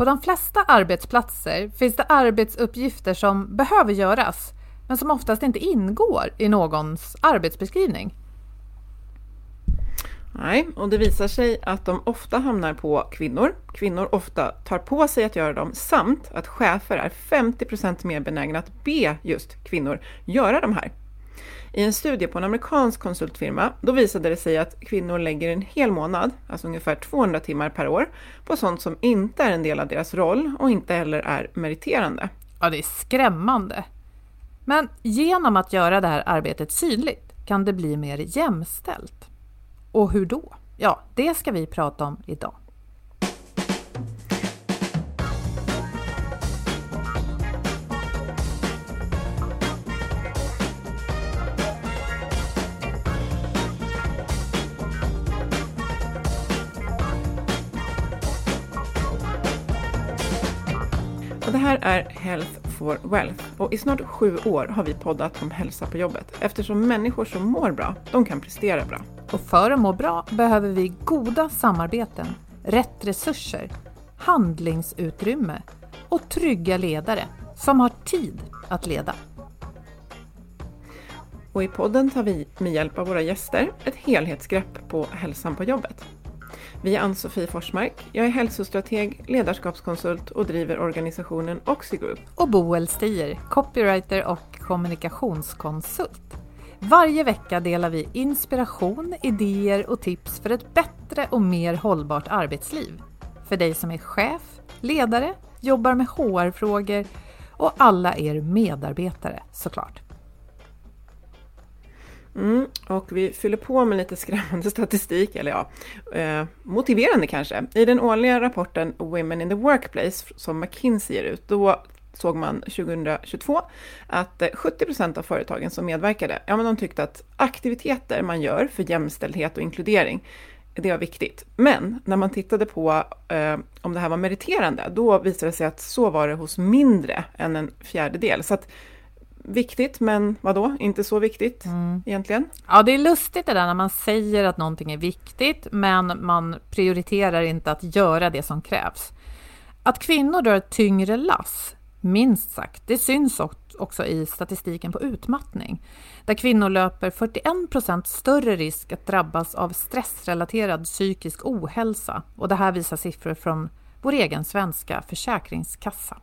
På de flesta arbetsplatser finns det arbetsuppgifter som behöver göras men som oftast inte ingår i någons arbetsbeskrivning. Nej, och det visar sig att de ofta hamnar på kvinnor. Kvinnor ofta tar på sig att göra dem samt att chefer är 50% mer benägna att be just kvinnor göra de här. I en studie på en amerikansk konsultfirma, då visade det sig att kvinnor lägger en hel månad, alltså ungefär 200 timmar per år, på sånt som inte är en del av deras roll och inte heller är meriterande. Ja, det är skrämmande. Men genom att göra det här arbetet synligt kan det bli mer jämställt. Och hur då? Ja, det ska vi prata om idag. Här är Health for Wealth och i snart sju år har vi poddat om hälsa på jobbet eftersom människor som mår bra, de kan prestera bra. Och för att må bra behöver vi goda samarbeten, rätt resurser, handlingsutrymme och trygga ledare som har tid att leda. Och i podden tar vi med hjälp av våra gäster ett helhetsgrepp på hälsan på jobbet. Vi är Ann-Sofie Forsmark. Jag är hälsostrateg, ledarskapskonsult och driver organisationen Oxigroup. Och Boel Stier, copywriter och kommunikationskonsult. Varje vecka delar vi inspiration, idéer och tips för ett bättre och mer hållbart arbetsliv. För dig som är chef, ledare, jobbar med HR-frågor och alla er medarbetare såklart. Mm, och vi fyller på med lite skrämmande statistik, eller ja, eh, motiverande kanske. I den årliga rapporten Women in the Workplace som McKinsey ger ut, då såg man 2022 att eh, 70 procent av företagen som medverkade, ja men de tyckte att aktiviteter man gör för jämställdhet och inkludering, det var viktigt. Men när man tittade på eh, om det här var meriterande, då visade det sig att så var det hos mindre än en fjärdedel. Så att viktigt, men vadå, inte så viktigt mm. egentligen? Ja, det är lustigt det där när man säger att någonting är viktigt, men man prioriterar inte att göra det som krävs. Att kvinnor drar ett tyngre lass, minst sagt, det syns också i statistiken på utmattning, där kvinnor löper 41 procent större risk att drabbas av stressrelaterad psykisk ohälsa. Och det här visar siffror från vår egen svenska försäkringskassa.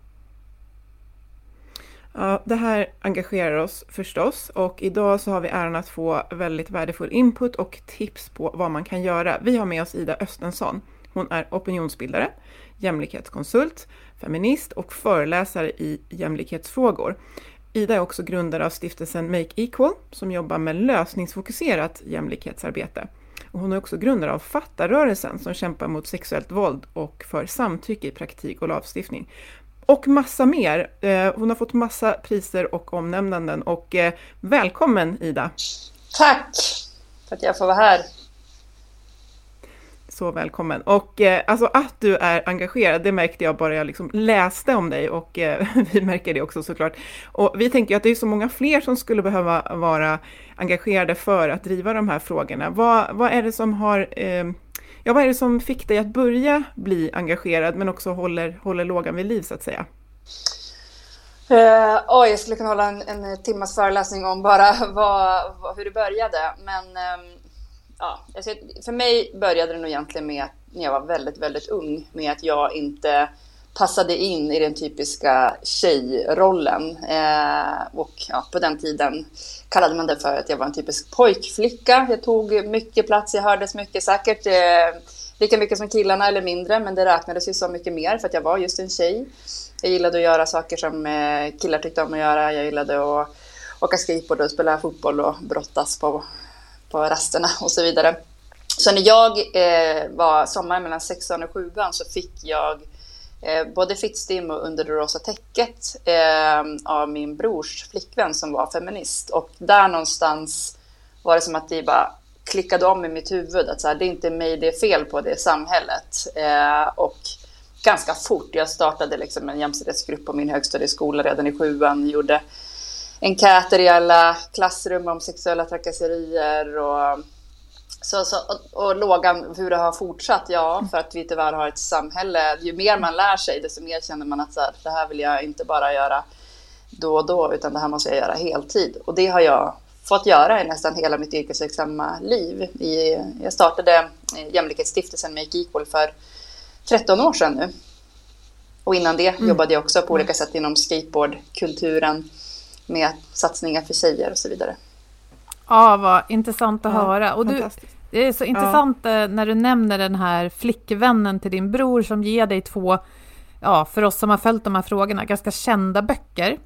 Ja, det här engagerar oss förstås och idag så har vi äran att få väldigt värdefull input och tips på vad man kan göra. Vi har med oss Ida Östensson. Hon är opinionsbildare, jämlikhetskonsult, feminist och föreläsare i jämlikhetsfrågor. Ida är också grundare av stiftelsen Make Equal som jobbar med lösningsfokuserat jämlikhetsarbete. Och hon är också grundare av Fattarörelsen som kämpar mot sexuellt våld och för samtycke i praktik och lagstiftning. Och massa mer. Eh, hon har fått massa priser och omnämnanden och eh, välkommen Ida! Tack för att jag får vara här! Så välkommen! Och eh, alltså att du är engagerad, det märkte jag bara jag liksom läste om dig och vi märker det också såklart. Och vi tänker att det är så många fler som skulle behöva vara engagerade för att driva de här frågorna. Vad, vad är det som har Ja, vad är det som fick dig att börja bli engagerad men också håller, håller lågan vid liv så att säga? Uh, oj, jag skulle kunna hålla en, en timmas föreläsning om bara vad, vad, hur det började. Men um, ja, alltså, för mig började det nog egentligen med att när jag var väldigt, väldigt ung med att jag inte passade in i den typiska tjejrollen. Eh, och ja, på den tiden kallade man det för att jag var en typisk pojkflicka. Jag tog mycket plats, jag hördes mycket, säkert eh, lika mycket som killarna eller mindre, men det räknades ju så mycket mer för att jag var just en tjej. Jag gillade att göra saker som eh, killar tyckte om att göra. Jag gillade att åka skateboard och spela fotboll och brottas på på rasterna och så vidare. Så när jag eh, var sommaren mellan sexan och sjuan så fick jag eh, både Fittstim och Under det rosa täcket eh, av min brors flickvän som var feminist. Och där någonstans var det som att det bara klickade om i mitt huvud att så här, det är inte mig det är fel på, det är samhället. Eh, och ganska fort, jag startade liksom en jämställdhetsgrupp på min högstadieskola redan i sjuan, gjorde enkäter i alla klassrum om sexuella trakasserier och, så, så, och, och lågan hur det har fortsatt. Ja, för att vi tyvärr har ett samhälle. Ju mer man lär sig, desto mer känner man att så här, det här vill jag inte bara göra då och då, utan det här måste jag göra heltid. Och det har jag fått göra i nästan hela mitt yrkesverksamma liv. I, jag startade Jämlikhetsstiftelsen Make Equal för 13 år sedan nu. Och innan det mm. jobbade jag också på olika sätt inom skateboardkulturen med satsningar för tjejer och så vidare. Ja, vad intressant att ja, höra. Och du, det är så intressant ja. Eh, när du nämner den här flickvännen till din bror som ger dig två, ja, för oss som har följt de här frågorna, ganska kända böcker.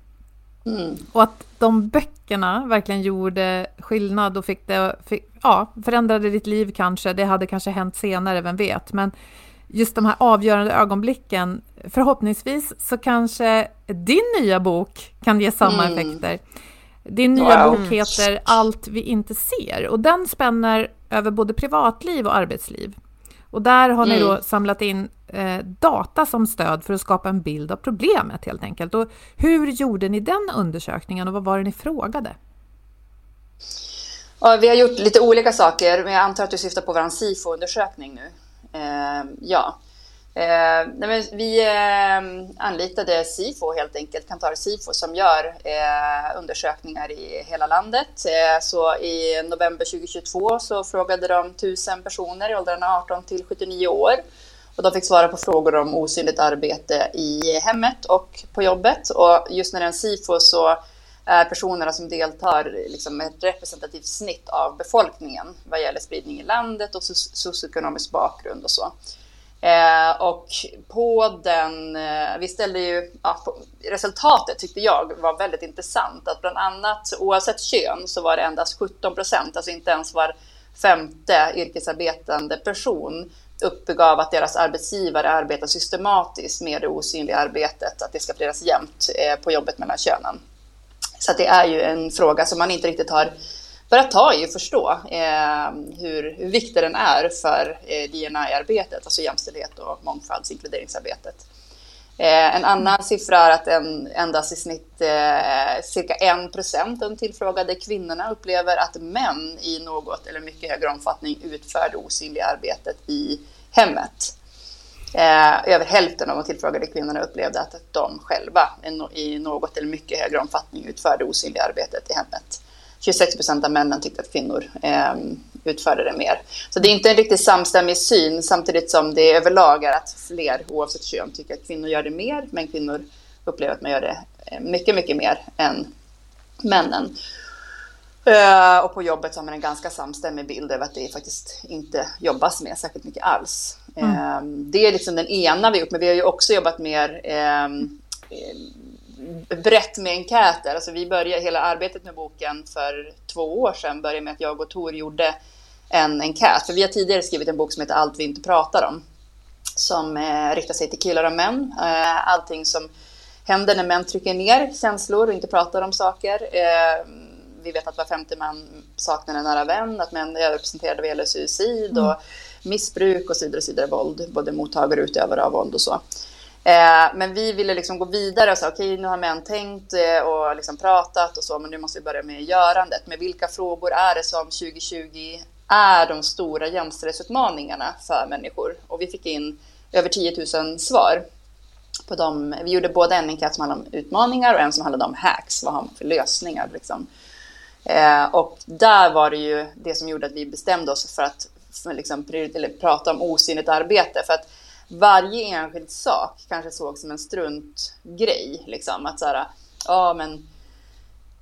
Mm. Och att de böckerna verkligen gjorde skillnad och fick det, fick, ja, förändrade ditt liv kanske. Det hade kanske hänt senare, vem vet. Men just de här avgörande ögonblicken, förhoppningsvis så kanske din nya bok kan ge samma mm. effekter. Din nya wow. bok heter Allt vi inte ser och den spänner över både privatliv och arbetsliv. Och där har mm. ni då samlat in eh, data som stöd för att skapa en bild av problemet helt enkelt. Och hur gjorde ni den undersökningen och vad var det ni frågade? Ja, vi har gjort lite olika saker, men jag antar att du syftar på vår SIFO-undersökning nu. Eh, ja. Eh, nej vi eh, anlitade Sifo helt enkelt, Kantar Sifo, som gör eh, undersökningar i hela landet. Eh, så i november 2022 så frågade de 1000 personer i åldrarna 18 till 79 år. Och de fick svara på frågor om osynligt arbete i hemmet och på jobbet. Och just när det är en Sifo så är personerna som deltar liksom ett representativt snitt av befolkningen vad gäller spridning i landet och socioekonomisk bakgrund och så. Eh, och på den, eh, vi ställde ju, ja, resultatet tyckte jag var väldigt intressant. Att bland annat oavsett kön så var det endast 17 procent, alltså inte ens var femte yrkesarbetande person uppgav att deras arbetsgivare arbetar systematiskt med det osynliga arbetet, att det ska fördelas jämnt eh, på jobbet mellan könen. Så det är ju en fråga som man inte riktigt har börjat ta i och förstå eh, hur, hur viktig den är för eh, DNI-arbetet, alltså jämställdhet och mångfaldsinkluderingsarbetet. Eh, en annan siffra är att en, endast i snitt eh, cirka 1 procent av de tillfrågade kvinnorna upplever att män i något eller mycket högre omfattning utför det osynliga arbetet i hemmet. Eh, över hälften av de tillfrågade kvinnorna upplevde att de själva i något eller mycket högre omfattning utförde osynliga arbetet i hemmet. 26 procent av männen tyckte att kvinnor eh, utförde det mer. Så det är inte en riktigt samstämmig syn samtidigt som det överlag är att fler oavsett kön tycker att kvinnor gör det mer, men kvinnor upplever att man gör det eh, mycket, mycket mer än männen. Uh, och på jobbet så har man en ganska samstämmig bild över att det faktiskt inte jobbas med särskilt mycket alls. Mm. Uh, det är liksom den ena vi gjort, men vi har ju också jobbat mer uh, brett med enkäter. Alltså vi började hela arbetet med boken för två år sedan, började med att jag och Tor gjorde en enkät. För vi har tidigare skrivit en bok som heter Allt vi inte pratar om. Som eh, riktar sig till killar och män. Eh, allting som händer när män trycker ner känslor och inte pratar om saker. Eh, vi vet att var femte man saknar en nära vän, att män är överrepresenterade vad gäller suicid och mm. missbruk och så vidare, och så vidare, våld, både mottagare och utövare av våld och så. Eh, men vi ville liksom gå vidare och säga okej, okay, nu har män tänkt eh, och liksom pratat och så, men nu måste vi börja med görandet. Men vilka frågor är det som 2020 är de stora jämställdhetsutmaningarna för människor? Och vi fick in över 10 000 svar på dem. Vi gjorde både en enkät som handlade om utmaningar och en som handlade om hacks. Vad har man för lösningar? Liksom. Eh, och där var det ju det som gjorde att vi bestämde oss för att för liksom, eller prata om osynligt arbete. För att varje enskild sak kanske såg som en struntgrej. Liksom. Att så här, ja men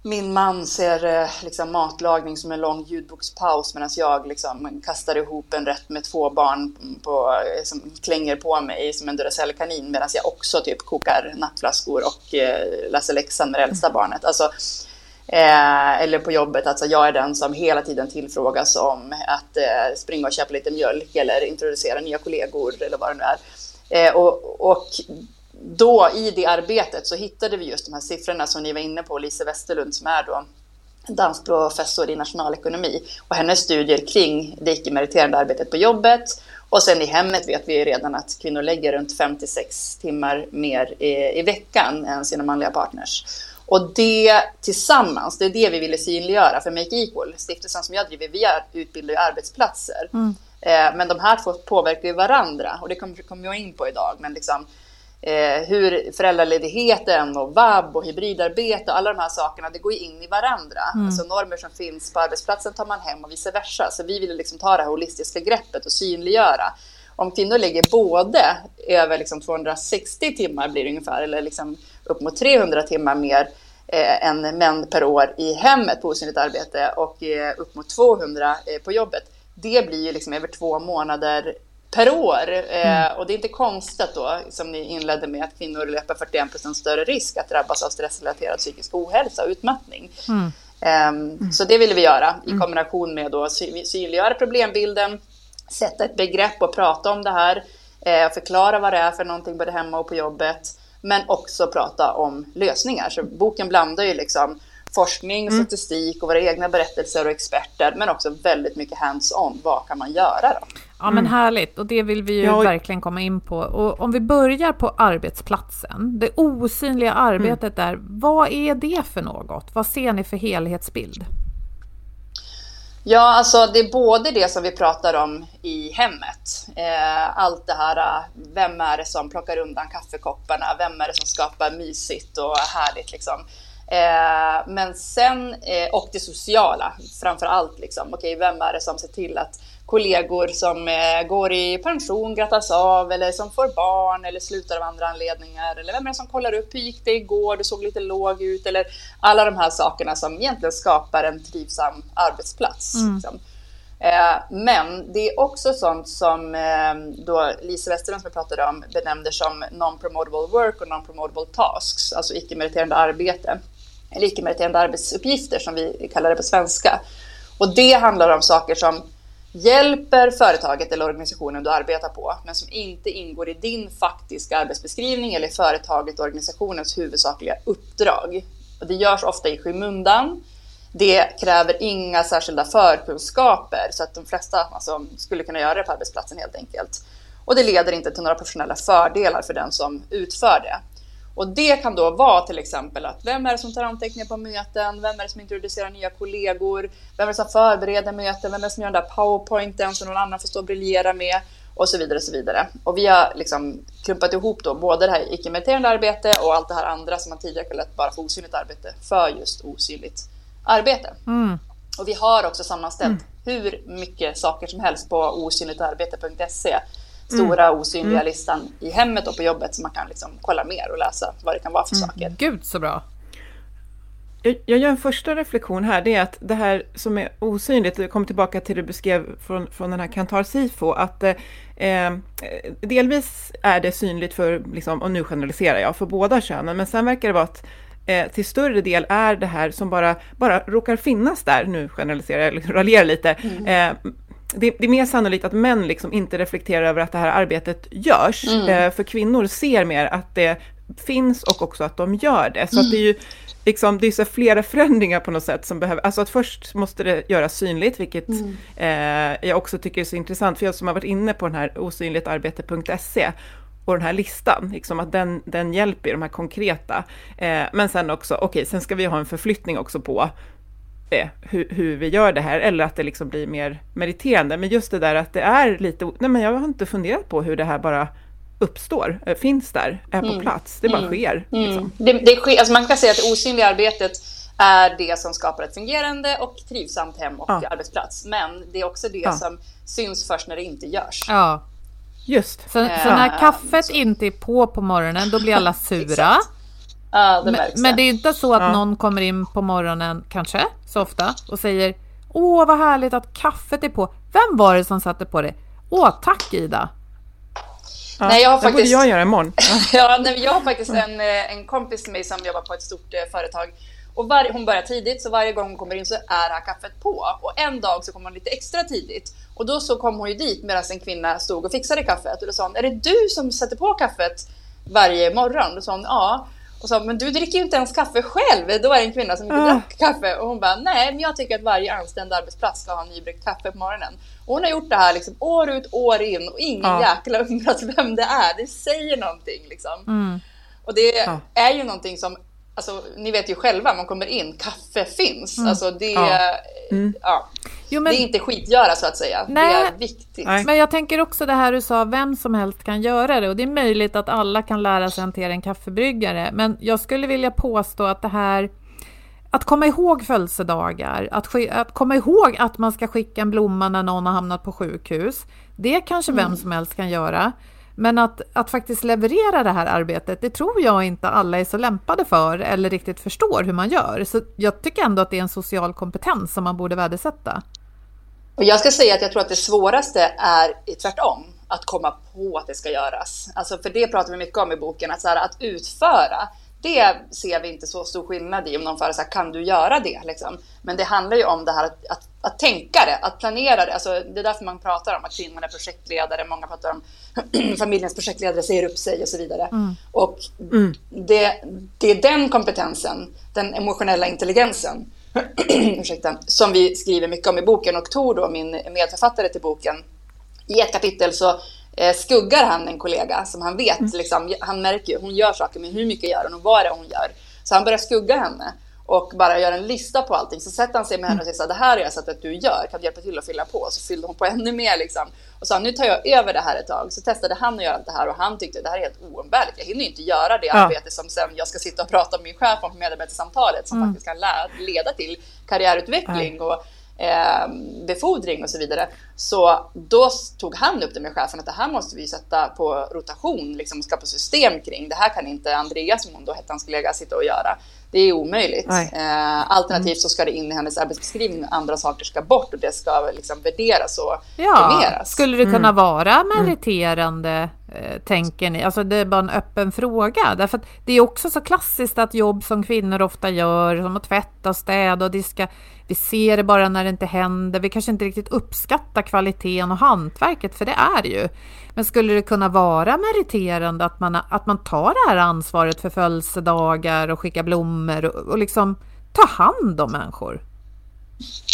min man ser eh, liksom, matlagning som en lång ljudbokspaus medan jag liksom, kastar ihop en rätt med två barn på, eh, som klänger på mig som en Duracell-kanin medan jag också typ kokar nattflaskor och eh, läser läxan med det äldsta barnet. Alltså, Eh, eller på jobbet, alltså jag är den som hela tiden tillfrågas om att eh, springa och köpa lite mjölk eller introducera nya kollegor eller vad det nu är. Eh, och, och, då i det arbetet så hittade vi just de här siffrorna som ni var inne på, Lise Westerlund som är då dansprofessor i nationalekonomi och hennes studier kring det icke-meriterande arbetet på jobbet. Och sen i hemmet vet vi redan att kvinnor lägger runt 56 timmar mer i, i veckan än sina manliga partners. Och det tillsammans, det är det vi ville synliggöra för Make Equal, stiftelsen som jag driver, vi utbildar ju arbetsplatser. Mm. Eh, men de här två påverkar ju varandra och det kommer, kommer jag in på idag. Men liksom, eh, hur föräldraledigheten och vab och hybridarbete och alla de här sakerna, det går ju in i varandra. Mm. Alltså normer som finns på arbetsplatsen tar man hem och vice versa. Så vi ville liksom ta det här holistiska greppet och synliggöra. Om kvinnor lägger både över liksom 260 timmar blir det ungefär, eller liksom upp mot 300 timmar mer eh, än män per år i hemmet på osynligt arbete och eh, upp mot 200 eh, på jobbet. Det blir ju liksom över två månader per år. Eh, mm. och det är inte konstigt då, som ni inledde med, att kvinnor löper 41 procent större risk att drabbas av stressrelaterad psykisk ohälsa och utmattning. Mm. Um, så det ville vi göra i mm. kombination med att synliggöra problembilden, sätta ett begrepp och prata om det här, eh, förklara vad det är för någonting både hemma och på jobbet men också prata om lösningar. Så boken blandar ju liksom forskning, mm. statistik och våra egna berättelser och experter, men också väldigt mycket hands-on. Vad kan man göra då? Ja men mm. härligt och det vill vi ju ja. verkligen komma in på. Och om vi börjar på arbetsplatsen, det osynliga arbetet mm. där, vad är det för något? Vad ser ni för helhetsbild? Ja, alltså det är både det som vi pratar om i hemmet. Eh, allt det här, eh, vem är det som plockar undan kaffekopparna? Vem är det som skapar mysigt och härligt liksom? Eh, men sen, eh, och det sociala framför allt. Liksom. Okej, vem är det som ser till att kollegor som eh, går i pension grattas av eller som får barn eller slutar av andra anledningar. Eller vem är det som kollar upp, hur gick det igår, du såg lite låg ut. Eller alla de här sakerna som egentligen skapar en trivsam arbetsplats. Mm. Liksom. Eh, men det är också sånt som eh, då Lisa Westerlund som jag pratade om benämner som non-promotable work och non-promotable tasks, alltså icke-meriterande arbete. Eller icke-meriterande arbetsuppgifter som vi kallar det på svenska. Och det handlar om saker som hjälper företaget eller organisationen du arbetar på, men som inte ingår i din faktiska arbetsbeskrivning eller företaget och organisationens huvudsakliga uppdrag. Och det görs ofta i skymundan. Det kräver inga särskilda förkunskaper så att de flesta alltså, skulle kunna göra det på arbetsplatsen helt enkelt. Och det leder inte till några professionella fördelar för den som utför det. Och det kan då vara till exempel att vem är det som tar anteckningar på möten? Vem är det som introducerar nya kollegor? Vem är det som förbereder möten? Vem är det som gör den där powerpointen som någon annan får stå och briljera med? Och så vidare och så vidare. Och vi har liksom klumpat ihop då både det här icke-meriterande arbete och allt det här andra som man tidigare kallat bara för osynligt arbete för just osynligt arbete. Mm. Och vi har också sammanställt mm. hur mycket saker som helst på osynligtarbete.se stora mm. osynliga mm. listan i hemmet och på jobbet så man kan liksom kolla mer och läsa vad det kan vara för mm. saker. Gud så bra! Jag, jag gör en första reflektion här, det är att det här som är osynligt, jag kommer tillbaka till det du beskrev från, från den här Kantar Sifo, att eh, eh, delvis är det synligt för, liksom, och nu generaliserar jag, för båda könen, men sen verkar det vara att eh, till större del är det här som bara, bara råkar finnas där, nu generaliserar jag, liksom, raljerar lite, mm. eh, det, det, är mer sannolikt att män liksom inte reflekterar över att det här arbetet görs. Mm. Eh, för kvinnor ser mer att det finns och också att de gör det. Så mm. det är ju liksom, det är så flera förändringar på något sätt som behöver, alltså att först måste det göras synligt, vilket mm. eh, jag också tycker är så intressant, för jag som har varit inne på den här osynligtarbete.se och den här listan, liksom att den, den hjälper de här konkreta. Eh, men sen också, okej, okay, sen ska vi ha en förflyttning också på eh, hur, hur, vi gör det här, eller att det liksom blir mer meriterande. Men just det där att det är lite, nej men jag har inte funderat på hur det här bara uppstår, eh, finns där, är på mm. plats. Det bara mm. sker. Mm. Liksom. Det, det sker alltså man kan säga att det osynliga arbetet är det som skapar ett fungerande och trivsamt hem och ja. arbetsplats. Men det är också det ja. som syns först när det inte görs. Ja. Just. Så, så när kaffet så. inte är på på morgonen, då blir alla sura. Ja, det men, men, det är inte så att ja. någon kommer in på morgonen, kanske så ofta, och säger Åh, vad härligt att kaffet är på. Vem var det som satte på det? Åh, tack Ida. Ja, nej, jag har faktiskt... borde jag göra imorgon. ja, nej, jag har faktiskt en, eh, en kompis med mig som jobbar på ett stort eh, företag. Och var, hon börjar tidigt, så varje gång hon kommer in så är det här kaffet på. Och en dag så kommer hon lite extra tidigt. Och då så kom hon ju dit medan en kvinna stod och fixade kaffet. Och då sa hon, är det du som sätter på kaffet varje morgon? Då sa hon, ja. Och sa, men du dricker ju inte ens kaffe själv. Då var det en kvinna som inte ah. drack kaffe. Och hon bara, nej, men jag tycker att varje anställd arbetsplats ska ha nybryggt kaffe på morgonen. Och hon har gjort det här liksom år ut, år in och ingen ah. jäkla undrat vem det är. Det säger någonting liksom. Mm. Och det ah. är ju någonting som, alltså, ni vet ju själva, man kommer in, kaffe finns. Mm. Alltså det, mm. ja. Jo, men, det är inte skitgöra så att säga. Nej, det är viktigt. Nej. Men jag tänker också det här du sa, vem som helst kan göra det. Och det är möjligt att alla kan lära sig hantera en kaffebryggare. Men jag skulle vilja påstå att det här att komma ihåg födelsedagar, att, att komma ihåg att man ska skicka en blomma när någon har hamnat på sjukhus. Det kanske mm. vem som helst kan göra. Men att, att faktiskt leverera det här arbetet, det tror jag inte alla är så lämpade för eller riktigt förstår hur man gör. Så jag tycker ändå att det är en social kompetens som man borde värdesätta. Och jag ska säga att jag tror att det svåraste är tvärtom, att komma på att det ska göras. Alltså för det pratar vi mycket om i boken, att, så här, att utföra, det ser vi inte så stor skillnad i om någon frågar så här, kan du göra det? Liksom. Men det handlar ju om det här att, att, att tänka det, att planera det. Alltså, det är därför man pratar om att kvinnan är projektledare, många pratar om familjens projektledare säger upp sig och så vidare. Mm. Och mm. Det, det är den kompetensen, den emotionella intelligensen, ursäkta, som vi skriver mycket om i boken. Och Tor, då, min medförfattare till boken, i ett kapitel så skuggar han en kollega som han vet, mm. liksom, han märker ju, hon gör saker, men hur mycket gör hon och vad är det hon gör? Så han börjar skugga henne och bara gör en lista på allting. Så sätter han sig med henne och säger så här, det här har jag sett att du gör, kan du hjälpa till att fylla på? Så fyllde hon på ännu mer liksom. Och sa, nu tar jag över det här ett tag. Så testade han att göra det här och han tyckte det här är helt oumbärligt. Jag hinner inte göra det ja. arbete som sen jag ska sitta och prata med min chef om på medarbetarsamtalet som mm. faktiskt kan leda till karriärutveckling ja. och eh, befordring och så vidare. Så då tog han upp det med chefen att det här måste vi sätta på rotation, liksom skapa system kring. Det här kan inte Andreas, som hon då hette hans kollega, sitta och göra. Det är omöjligt. Eh, alternativt så ska det in i hennes arbetsbeskrivning och andra saker ska bort och det ska liksom värderas och ja, premieras. Skulle det kunna mm. vara meriterande, eh, tänker ni? Alltså det är bara en öppen fråga. Därför att det är också så klassiskt att jobb som kvinnor ofta gör, som att tvätta, städa och diska, vi ser det bara när det inte händer. Vi kanske inte riktigt uppskattar kvaliteten och hantverket, för det är det ju. Men skulle det kunna vara meriterande att man, att man tar det här ansvaret för födelsedagar och skickar blommor och, och liksom ta hand om människor?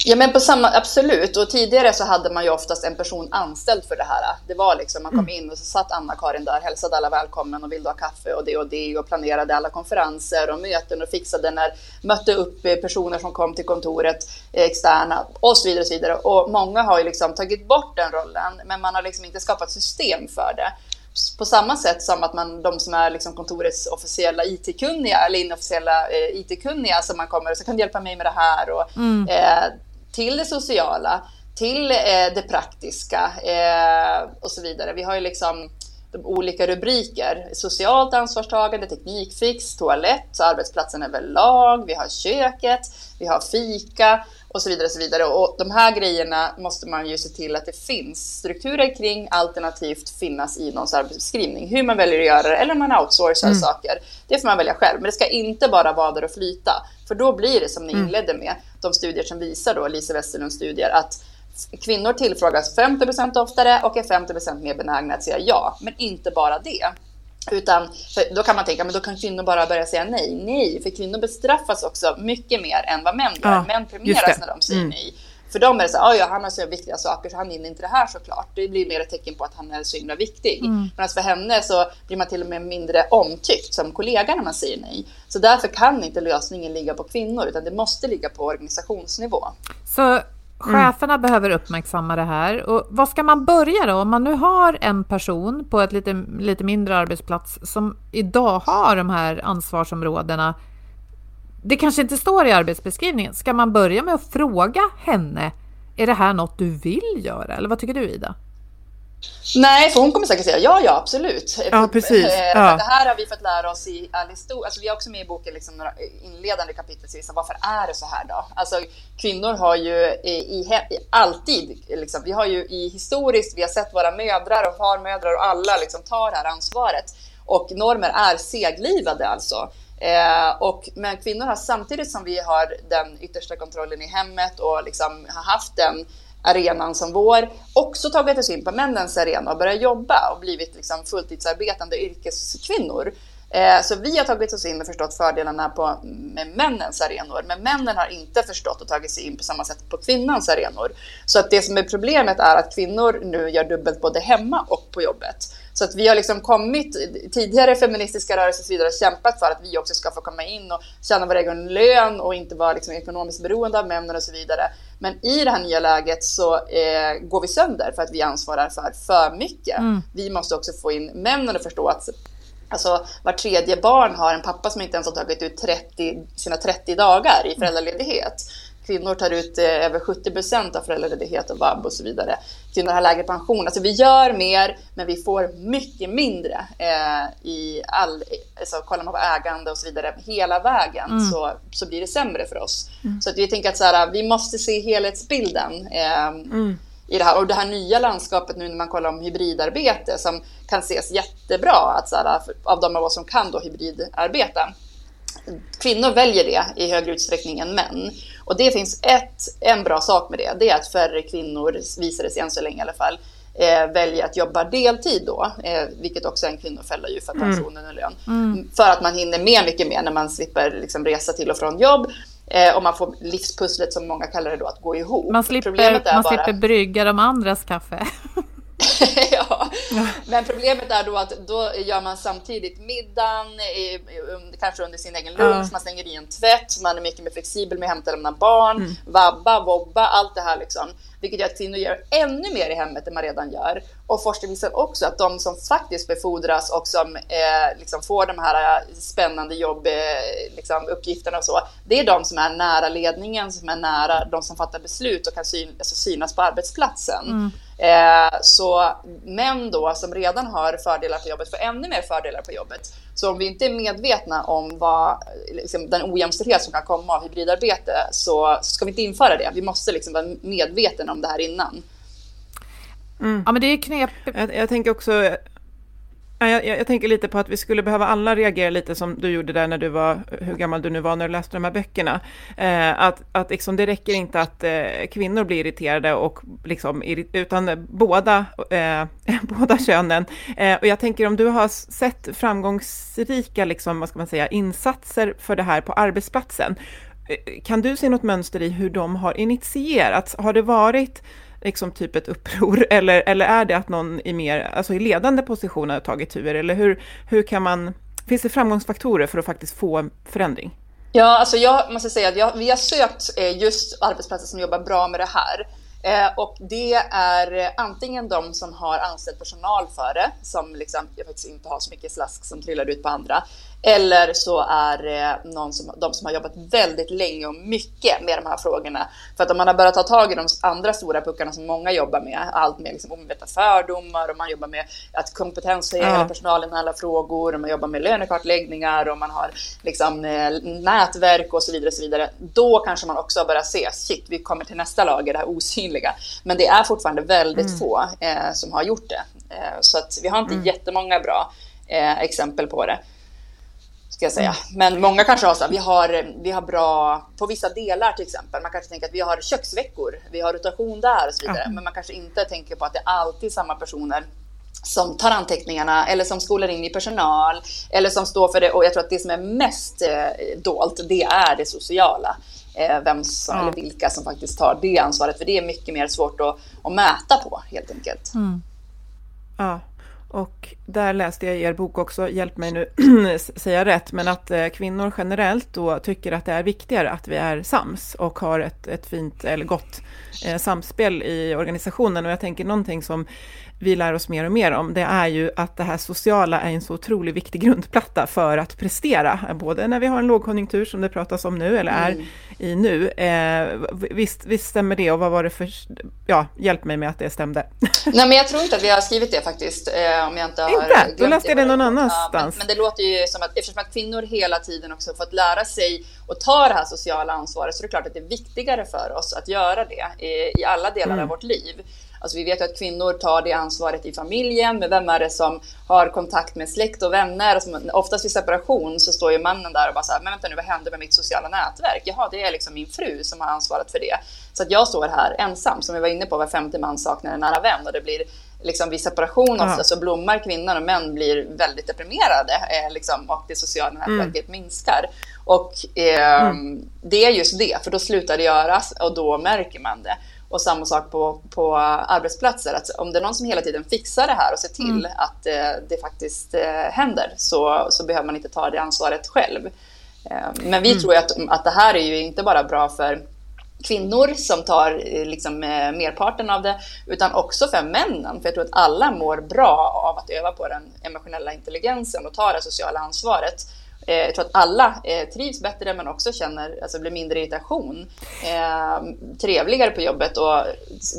Ja, men på samma, absolut. Och tidigare så hade man ju oftast en person anställd för det här. Det var liksom, man kom mm. in och så satt Anna-Karin där, hälsade alla välkommen och ville ha kaffe och det och det och planerade alla konferenser och möten och fixade när, mötte upp personer som kom till kontoret, eh, externa och så vidare. Och, så vidare. och många har ju liksom tagit bort den rollen, men man har liksom inte skapat system för det på samma sätt som att man, de som är liksom kontorets officiella IT-kunniga eller inofficiella eh, IT-kunniga som man kommer och så kan du hjälpa mig med det här och mm. eh, till det sociala, till eh, det praktiska eh, och så vidare. Vi har ju liksom olika rubriker. Socialt ansvarstagande, teknikfix, toalett, arbetsplatsen överlag, vi har köket, vi har fika och så vidare. Och så vidare. Och de här grejerna måste man ju se till att det finns strukturer kring, alternativt finnas i någons arbetsbeskrivning. Hur man väljer att göra det, eller om man outsourcar mm. saker, det får man välja själv. Men det ska inte bara vara där och flyta, för då blir det som ni mm. inledde med, de studier som visar då, Lisa Westerlunds studier, att kvinnor tillfrågas 50 procent oftare och är 50 procent mer benägna att säga ja. Men inte bara det. Utan då kan man tänka, men då kan kvinnor bara börja säga nej. Nej, för kvinnor bestraffas också mycket mer än vad män gör. Ja, män premieras när de säger mm. nej. För dem är det så här, ja, han har så viktiga saker så han hinner inte det här såklart. Det blir mer ett tecken på att han är så himla viktig. Mm. Medan för henne så blir man till och med mindre omtyckt som kollega när man säger nej. Så därför kan inte lösningen ligga på kvinnor utan det måste ligga på organisationsnivå. Så Mm. cheferna mm. behöver uppmärksamma det här. Och vad ska man börja då? Om man nu har en person på ett lite, lite mindre arbetsplats som idag har de här ansvarsområdena det kanske inte står i arbetsbeskrivningen. Ska man börja med att fråga henne, är det här något du vill göra? Eller vad tycker du Ida? Nej, för hon kommer säkert säga ja, ja, absolut. Ja, precis. Eh, ja. Det här har vi fått lära oss i all historia. Alltså, vi har också med i boken liksom några inledande kapitel, så varför är det så här då? Alltså, kvinnor har ju i, i, alltid, liksom, vi har ju i historiskt, vi har sett våra mödrar och farmödrar och alla liksom tar det här ansvaret. Och normer är seglivade alltså. Eh, och, men kvinnor har samtidigt som vi har den yttersta kontrollen i hemmet och liksom har haft den arenan som vår, också tagit oss in på männens arena och börjat jobba och blivit liksom fulltidsarbetande yrkeskvinnor. Eh, så vi har tagit oss in och förstått fördelarna på med männens arenor, men männen har inte förstått och tagit sig in på samma sätt på kvinnans arenor. Så att det som är problemet är att kvinnor nu gör dubbelt både hemma och på jobbet. Så att vi har liksom kommit, tidigare feministiska rörelser och så vidare, kämpat för att vi också ska få komma in och tjäna vår egen lön och inte vara liksom ekonomiskt beroende av männen och så vidare. Men i det här nya läget så eh, går vi sönder för att vi ansvarar för för mycket. Mm. Vi måste också få in männen att förstå att Alltså var tredje barn har en pappa som inte ens har tagit ut 30, sina 30 dagar i föräldraledighet. Kvinnor tar ut eh, över 70 procent av föräldraledighet och vab och så vidare. Kvinnor har lägre pension. Alltså vi gör mer, men vi får mycket mindre eh, i all... Alltså, kollar man på ägande och så vidare hela vägen mm. så, så blir det sämre för oss. Mm. Så att vi tänker att så här, vi måste se helhetsbilden. Eh, mm i det här. Och det här nya landskapet nu när man kollar om hybridarbete som kan ses jättebra att så här, av de av oss som kan då hybridarbeta. Kvinnor väljer det i högre utsträckning än män. Och det finns ett, en bra sak med det. Det är att färre kvinnor, visar det sig än så länge i alla fall, eh, väljer att jobba deltid då, eh, vilket också är en kvinnofälla ju för mm. pensionen och lön. Mm. För att man hinner med mycket mer när man slipper liksom, resa till och från jobb Eh, och man får livspusslet som många kallar det då att gå ihop. Man slipper, man bara... slipper brygga de andras kaffe. ja. Men problemet är då att då gör man samtidigt middagen, kanske under sin egen lunch, ja. man stänger i en tvätt, man är mycket mer flexibel med att hämta och lämna barn, mm. vabba, vobba, allt det här liksom. Vilket gör att kvinnor gör ännu mer i hemmet än man redan gör. Och forskning visar också att de som faktiskt befordras och som eh, liksom får de här eh, spännande jobbuppgifterna liksom, uppgifterna och så, det är de som är nära ledningen, som är nära de som fattar beslut och kan syn, alltså synas på arbetsplatsen. Mm. Eh, så män då som redan har fördelar på jobbet får ännu mer fördelar på jobbet. Så om vi inte är medvetna om vad, liksom, den ojämställdhet som kan komma av hybridarbete så, så ska vi inte införa det. Vi måste liksom vara medvetna om det här innan. Mm. Ja men det är knep. Jag, jag tänker också jag, jag, tänker lite på att vi skulle behöva alla reagera lite som du gjorde där när du var, hur gammal du nu var när du läste de här böckerna. Eh, att att liksom, det räcker inte att eh, kvinnor blir irriterade, och, liksom, utan båda, eh, båda könen. Eh, och jag tänker om du har sett framgångsrika liksom, vad ska man säga, insatser för det här på arbetsplatsen, eh, kan du se något mönster i hur de har initierats? Har det varit liksom typ ett uppror, eller, eller är det att någon i mer, alltså i ledande position har tagit tur, eller hur, hur kan man, finns det framgångsfaktorer för att faktiskt få en förändring? Ja, alltså jag måste säga att jag, vi har sökt eh, just arbetsplatser som jobbar bra med det här. Eh, och det är antingen de som har anställt personal för det, som liksom, jag faktiskt inte har så mycket slask som trillar ut på andra. Eller så är det någon som, de som har jobbat väldigt länge och mycket med de här frågorna. För att om man har börjat ta tag i de andra stora puckarna som många jobbar med, allt med liksom omedvetna fördomar och man jobbar med att kompetenshöja ja. personalen i alla frågor och man jobbar med lönekartläggningar och man har liksom, eh, nätverk och så vidare. Och så vidare. Då kanske man också börjar se, shit, vi kommer till nästa lager, det här osynliga. Men det är fortfarande väldigt mm. få eh, som har gjort det. Eh, så att vi har inte mm. jättemånga bra eh, exempel på det. Ska jag säga. Men många kanske har så vi har, vi har bra, på vissa delar till exempel, man kanske tänker att vi har köksveckor, vi har rotation där och så vidare. Men man kanske inte tänker på att det är alltid samma personer som tar anteckningarna eller som skolar in i personal eller som står för det. Och jag tror att det som är mest eh, dolt, det är det sociala. Eh, vem som, ja. eller vilka som faktiskt tar det ansvaret. För det är mycket mer svårt att, att mäta på helt enkelt. Mm. Ja. Och där läste jag i er bok också, hjälp mig nu säga rätt, men att eh, kvinnor generellt då tycker att det är viktigare att vi är sams och har ett, ett fint eller gott eh, samspel i organisationen. Och jag tänker någonting som vi lär oss mer och mer om, det är ju att det här sociala är en så otroligt viktig grundplatta för att prestera, både när vi har en lågkonjunktur som det pratas om nu, eller är mm. i nu. Eh, visst, visst stämmer det och vad var det för, ja, hjälp mig med att det stämde. Nej, men jag tror inte att vi har skrivit det faktiskt, eh, om jag inte har Inte? Då läste jag det någon annanstans. Ja, men, men, det låter ju som att eftersom att kvinnor hela tiden också fått lära sig att ta det här sociala ansvaret, så är det klart att det är viktigare för oss att göra det i, i alla delar mm. av vårt liv. Alltså vi vet ju att kvinnor tar det ansvaret i familjen, men vem är det som har kontakt med släkt och vänner? Alltså, oftast vid separation så står ju mannen där och bara så här, men vänta nu, vad händer med mitt sociala nätverk? Jaha, det är liksom min fru som har ansvaret för det. Så att jag står här ensam, som vi var inne på, var femte man saknar en nära vän och det blir liksom vid separation ofta så blommar kvinnor och män blir väldigt deprimerade eh, liksom, och det sociala mm. nätverket mm. minskar. Och eh, mm. det är just det, för då slutar det göras och då märker man det. Och samma sak på, på arbetsplatser, att om det är någon som hela tiden fixar det här och ser till mm. att eh, det faktiskt eh, händer så, så behöver man inte ta det ansvaret själv. Eh, men vi mm. tror att, att det här är ju inte bara bra för kvinnor som tar eh, liksom, eh, merparten av det, utan också för männen. För jag tror att alla mår bra av att öva på den emotionella intelligensen och ta det sociala ansvaret. Eh, Jag tror att alla eh, trivs bättre men också känner, alltså blir mindre irritation. Eh, trevligare på jobbet och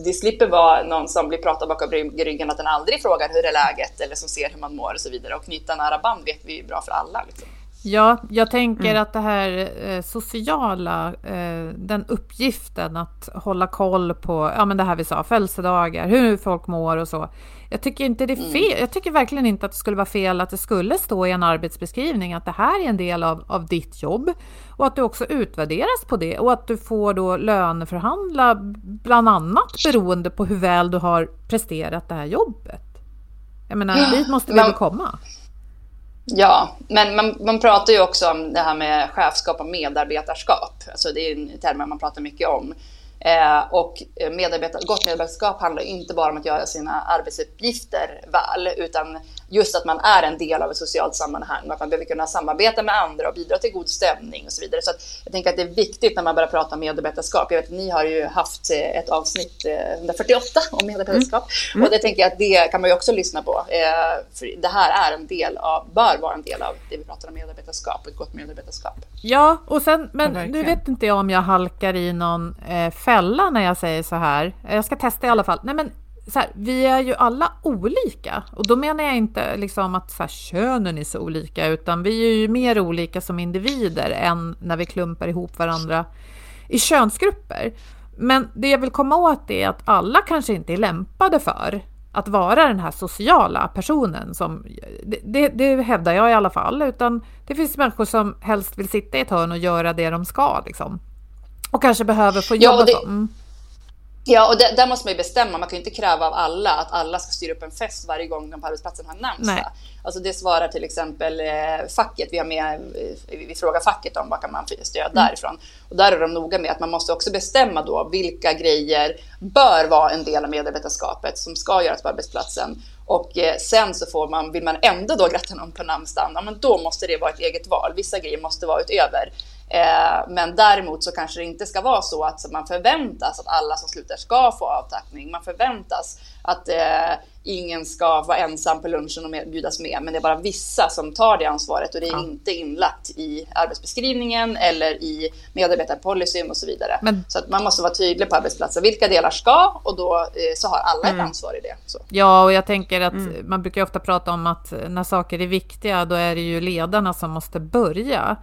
det slipper vara någon som blir pratad bakom ryggen att den aldrig frågar hur är läget eller som ser hur man mår och så vidare. Och knyta nära band vet vi är bra för alla. Liksom. Ja, jag tänker mm. att det här eh, sociala, eh, den uppgiften att hålla koll på, ja men det här vi sa, födelsedagar, hur folk mår och så. Jag tycker inte det är mm. fel. Mm. Jag tycker verkligen inte att det skulle vara fel att det skulle stå i en arbetsbeskrivning att det här är en del av, av ditt jobb och att du också utvärderas på det och att du får då löneförhandla bland annat beroende på hur väl du har presterat det här jobbet. Jag menar, ja, dit måste vi väl komma. Ja, men man, man pratar ju också om det här med chefskap och medarbetarskap. Alltså det är en term man pratar mycket om. Eh, och medarbetar, gott medarbetarskap handlar inte bara om att göra sina arbetsuppgifter väl, utan just att man är en del av ett socialt sammanhang och att man behöver kunna samarbeta med andra och bidra till god stämning och så vidare. Så jag tänker att det är viktigt när man börjar prata om medarbetarskap. Jag vet att ni har ju haft eh, ett avsnitt, 148, eh, om medarbetarskap mm. Mm. och det tänker jag att det kan man ju också lyssna på. Eh, för det här är en del av, bör vara en del av det vi pratar om medarbetarskap, ett gott medarbetarskap. Ja, och sen, men ja, nu vet inte jag om jag halkar i någon fälla när jag säger så här. Jag ska testa i alla fall. Nej, men här, vi är ju alla olika och då menar jag inte liksom att så här, könen är så olika utan vi är ju mer olika som individer än när vi klumpar ihop varandra i könsgrupper. Men det jag vill komma åt är att alla kanske inte är lämpade för att vara den här sociala personen som, det, det, det hävdar jag i alla fall, utan det finns människor som helst vill sitta i ett hörn och göra det de ska liksom. Och kanske behöver få jobba ja, det... Mm. Ja, och det, där måste man ju bestämma. Man kan ju inte kräva av alla att alla ska styra upp en fest varje gång de på arbetsplatsen har namnsdag. Alltså det svarar till exempel eh, facket. Vi, har med, eh, vi frågar facket om vad kan man stöd mm. därifrån. Och där är de noga med att man måste också bestämma då vilka grejer bör vara en del av medarbetarskapet som ska göras på arbetsplatsen. Och eh, sen så får man, vill man ändå då gratta någon på namnsdagen, ja, men då måste det vara ett eget val. Vissa grejer måste vara utöver. Eh, men däremot så kanske det inte ska vara så att man förväntas att alla som slutar ska få avtackning. Man förväntas att eh, ingen ska vara ensam på lunchen och bjudas med, men det är bara vissa som tar det ansvaret och det är ja. inte inlagt i arbetsbeskrivningen eller i medarbetarpolicyn och så vidare. Men... Så att man måste vara tydlig på arbetsplatsen. Vilka delar ska och då eh, så har alla mm. ett ansvar i det. Så. Ja, och jag tänker att mm. man brukar ofta prata om att när saker är viktiga, då är det ju ledarna som måste börja.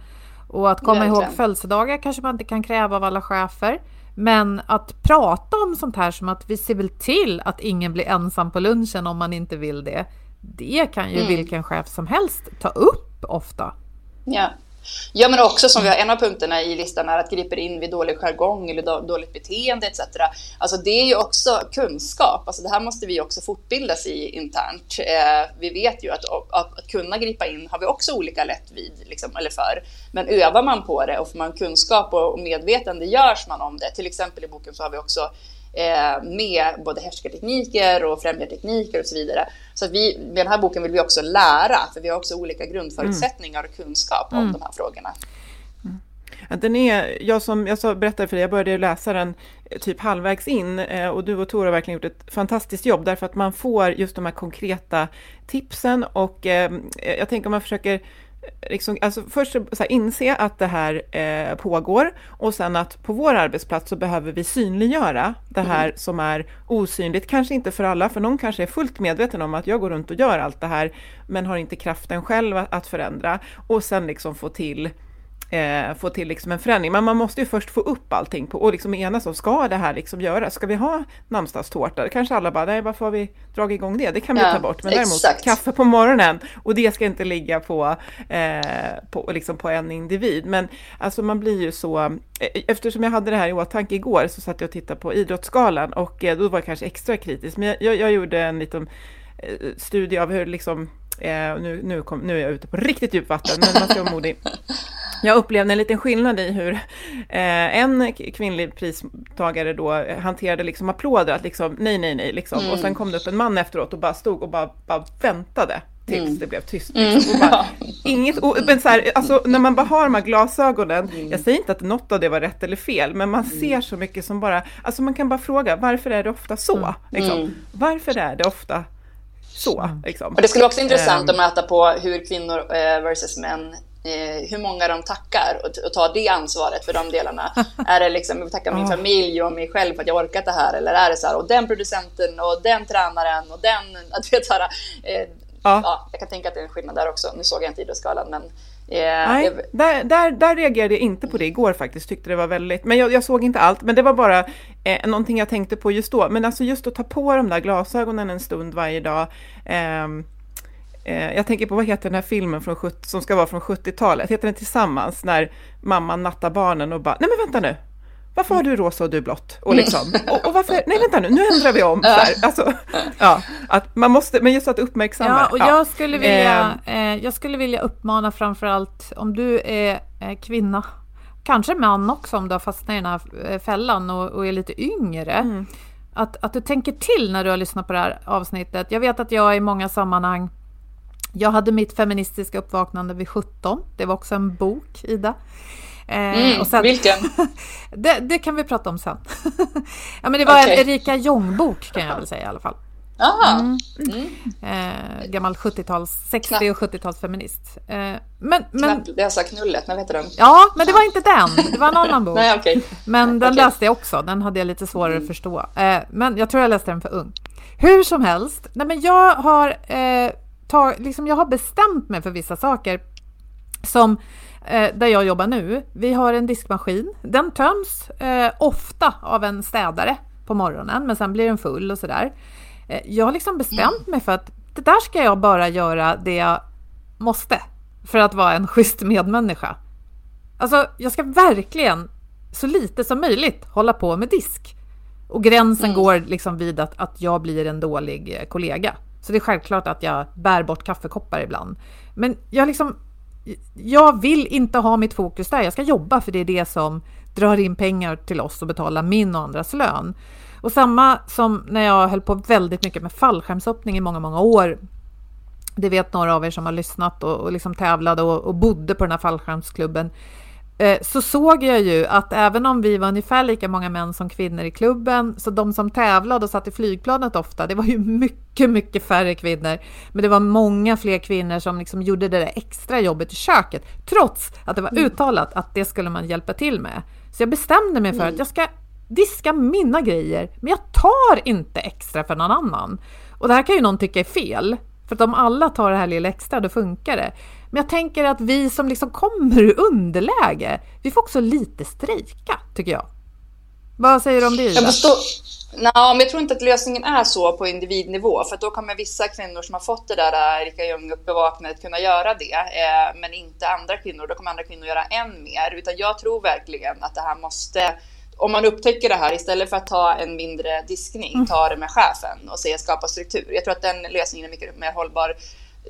Och att komma Verkligen. ihåg födelsedagar kanske man inte kan kräva av alla chefer. Men att prata om sånt här som att vi ser väl till att ingen blir ensam på lunchen om man inte vill det. Det kan ju mm. vilken chef som helst ta upp ofta. Ja. Ja, men också som vi har en av punkterna i listan är att griper in vid dålig jargong eller dåligt beteende etc. Alltså det är ju också kunskap. Alltså det här måste vi också fortbildas i internt. Eh, vi vet ju att, att, att, kunna gripa in har vi också olika lätt vid, liksom, eller för. Men övar man på det och får man kunskap och, och medvetande görs man om det. Till exempel i boken så har vi också eh, med både härskartekniker och främjartekniker och så vidare. Så vi, med den här boken vill vi också lära, för vi har också olika grundförutsättningar och kunskap om mm. de här frågorna. Mm. Den är, jag som jag berättade för dig, jag började läsa den eh, typ halvvägs in eh, och du och Tor har verkligen gjort ett fantastiskt jobb därför att man får just de här konkreta tipsen och eh, jag tänker om man försöker liksom, alltså först så här, inse att det här eh, pågår och sen att på vår arbetsplats så behöver vi synliggöra det här mm. som är osynligt, kanske inte för alla, för någon kanske är fullt medveten om att jag går runt och gör allt det här, men har inte kraften själv att förändra och sen liksom få till eh, få till liksom en förändring. Men man måste ju först få upp allting på, och liksom enas om, ska det här liksom göras? Ska vi ha namnsdagstårta? Kanske alla bara, nej varför har vi dragit igång det? Det kan vi ja, ta bort. Men exakt. däremot kaffe på morgonen, och det ska inte ligga på, eh, på, liksom på en individ. Men alltså man blir ju så, eh, eftersom jag hade det här i åtanke igår så satt jag och tittade på Idrottsgalan och eh, då var jag kanske extra kritisk. Men jag, jag, jag gjorde en liten eh, studie av hur liksom Eh, nu, nu, kom, nu är jag ute på riktigt djupt vatten, men man ska vara modig. Jag upplevde en liten skillnad i hur eh, en kvinnlig pristagare då hanterade liksom applåder, att liksom nej, nej, nej, liksom. Mm. Och sen kom det upp en man efteråt och bara stod och bara, bara väntade tills mm. det blev tyst. Liksom. Bara, inget, men så här, alltså, när man bara har de här glasögonen, mm. jag säger inte att något av det var rätt eller fel, men man mm. ser så mycket som bara, alltså man kan bara fråga, varför är det ofta så? Mm. Liksom? Mm. Varför är det ofta så. Mm. Liksom. Och det skulle vara också intressant um, att mäta på hur kvinnor eh, versus män Eh, hur många de tackar och, och tar det ansvaret för de delarna. är det liksom, jag tackar min familj och mig själv för att jag orkat det här eller är det så här och den producenten och den tränaren och den, att vet, så här, eh, ja. ja. jag kan tänka att det är en skillnad där också. Nu såg jag inte Idrottsgalan men eh, Nej, där, där, där reagerade jag inte på det igår faktiskt, tyckte det var väldigt, men jag, jag såg inte allt, men det var bara eh, någonting jag tänkte på just då. Men alltså just att ta på de där glasögonen en stund varje dag, eh, Eh, jag tänker på, vad heter den här filmen från, som ska vara från 70-talet? Heter den Tillsammans? När mamman nattar barnen och bara, nej men vänta nu, varför har du rosa och du blått? Och, liksom, och, och, varför, nej vänta nu, nu ändrar vi om. Så Alltså, ja, att man måste, men just att uppmärksamma. Ja, och jag, skulle vilja, eh, eh, jag skulle vilja uppmana framförallt om du är kvinna, kanske man också om du har fastnat i den här eh, fällan och, och är lite yngre. Mm. Att, att du tänker till när du har lyssnat på det här avsnittet. Jag vet att jag i många sammanhang jag hade mitt feministiska uppvaknande vid 17. Det var också en bok, Ida. Eh, mm, och sen, vilken? det, det, kan vi prata om sen. ja, men det var okay. en Erika Jong-bok kan jag väl säga i alla fall. Aha. Mm. Mm. Eh, gammal 70-tals, 60 och 70-talsfeminist. Eh, men, men... Läsa knullet, vad heter den? Ja, men det var inte den. Det var en annan bok. Nej, okay. Men den okay. läste jag också. Den hade jag lite svårare att förstå. Eh, men jag tror jag läste den för ung. Hur som helst. Nej, men jag har eh, ta, liksom jag har bestämt mig för vissa saker. Som eh, där jag jobbar nu. Vi har en diskmaskin. Den töms eh, ofta av en städare på morgonen, men sen blir den full och sådär. Eh, jag har liksom bestämt mig för att det där ska jag bara göra det jag måste för att vara en schysst medmänniska. Alltså, jag ska verkligen så lite som möjligt hålla på med disk. Och gränsen mm. går liksom vid att, att jag blir en dålig eh, kollega. Så det är självklart att jag bär bort kaffekoppar ibland. Men jag liksom, jag vill inte ha mitt fokus där. Jag ska jobba för det är det som drar in pengar till oss och betalar min och andras lön. Och samma som när jag höll på väldigt mycket med fallskärmshoppning i många, många år. Det vet några av er som har lyssnat och, och liksom tävlade och, och bodde på den här fallskärmsklubben. Eh, så såg jag ju att även om vi var ungefär lika många män som kvinnor i klubben, så de som tävlade och satt i flygplanet ofta, det var ju mycket, mycket färre kvinnor. Men det var många fler kvinnor som liksom gjorde det där extra jobbet i köket, trots att det var mm. uttalat att det skulle man hjälpa till med. Så jag bestämde mig för att mm. jag ska diska mina grejer, men jag tar inte extra för någon annan. Och det här kan ju någon tycka är fel, för att om alla tar det här lilla extra, då funkar det. Men jag tänker att vi som liksom kommer ur underläge, vi får också lite strejka, tycker jag. Vad säger du om det Ida? Jag förstår, Nej, men jag tror inte att lösningen är så på individnivå, för då kommer vissa kvinnor som har fått det där äh, Erika Ljung-bevaknandet kunna göra det, eh, men inte andra kvinnor. Då kommer andra kvinnor göra än mer, utan jag tror verkligen att det här måste om man upptäcker det här, istället för att ta en mindre diskning, mm. ta det med chefen och se skapa struktur. Jag tror att den lösningen är mycket mer hållbar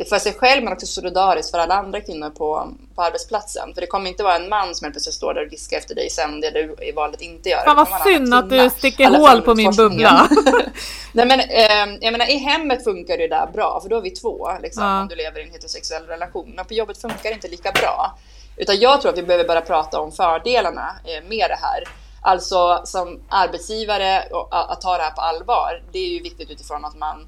för sig själv men också solidariskt för alla andra kvinnor på, på arbetsplatsen. För det kommer inte vara en man som helt plötsligt står där och viskar efter dig sen det du i valet inte gör. Fan vad synd att du sticker hål på min bubbla. Nej men eh, jag menar i hemmet funkar det där bra för då är vi två liksom, ja. om du lever i en heterosexuell relation. Men på jobbet funkar det inte lika bra. Utan jag tror att vi behöver börja prata om fördelarna eh, med det här. Alltså som arbetsgivare att ta det här på allvar. Det är ju viktigt utifrån att man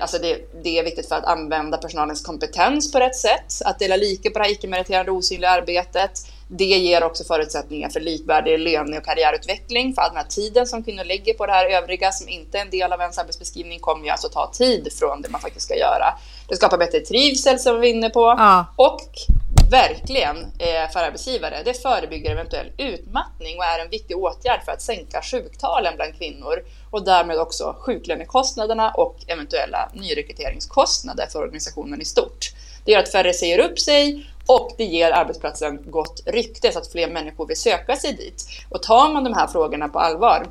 alltså det, det, är viktigt för att använda personalens kompetens på rätt sätt, att dela lika på det här icke-meriterande osynliga arbetet. Det ger också förutsättningar för likvärdig löne och karriärutveckling, för all den här tiden som kvinnor lägger på det här övriga som inte är en del av ens arbetsbeskrivning kommer ju alltså ta tid från det man faktiskt ska göra. Det skapar bättre trivsel som vi var inne på ja. och verkligen eh, för arbetsgivare. Det förebygger eventuell utmattning och är en viktig åtgärd för att sänka sjuktalen bland kvinnor och därmed också sjuklönekostnaderna och eventuella nyrekryteringskostnader för organisationen i stort. Det gör att färre säger upp sig och det ger arbetsplatsen gott rykte så att fler människor vill söka sig dit. Och tar man de här frågorna på allvar,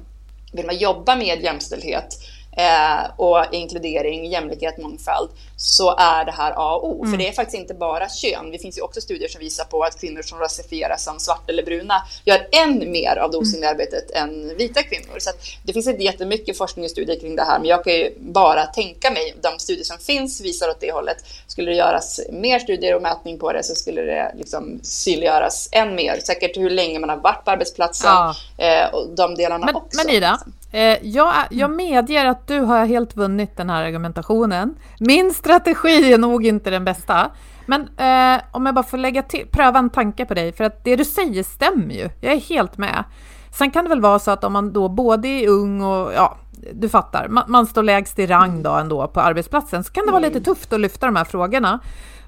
vill man jobba med jämställdhet eh, och inkludering, jämlikhet, mångfald så är det här A och O. Mm. För det är faktiskt inte bara kön. Det finns ju också studier som visar på att kvinnor som rasifieras som svarta eller bruna gör än mer av det mm. osynliga arbetet än vita kvinnor. Så det finns inte jättemycket forskning och studier kring det här, men jag kan ju bara tänka mig, de studier som finns visar åt det hållet. Skulle det göras mer studier och mätning på det så skulle det liksom synliggöras än mer. Säkert hur länge man har varit på arbetsplatsen ja. eh, och de delarna men, också. Men Ida, Eh, jag, jag medger att du har helt vunnit den här argumentationen. Min strategi är nog inte den bästa. Men eh, om jag bara får lägga till, pröva en tanke på dig, för att det du säger stämmer ju. Jag är helt med. Sen kan det väl vara så att om man då både är ung och, ja, du fattar, man, man står lägst i rang då ändå på arbetsplatsen, så kan det vara lite tufft att lyfta de här frågorna.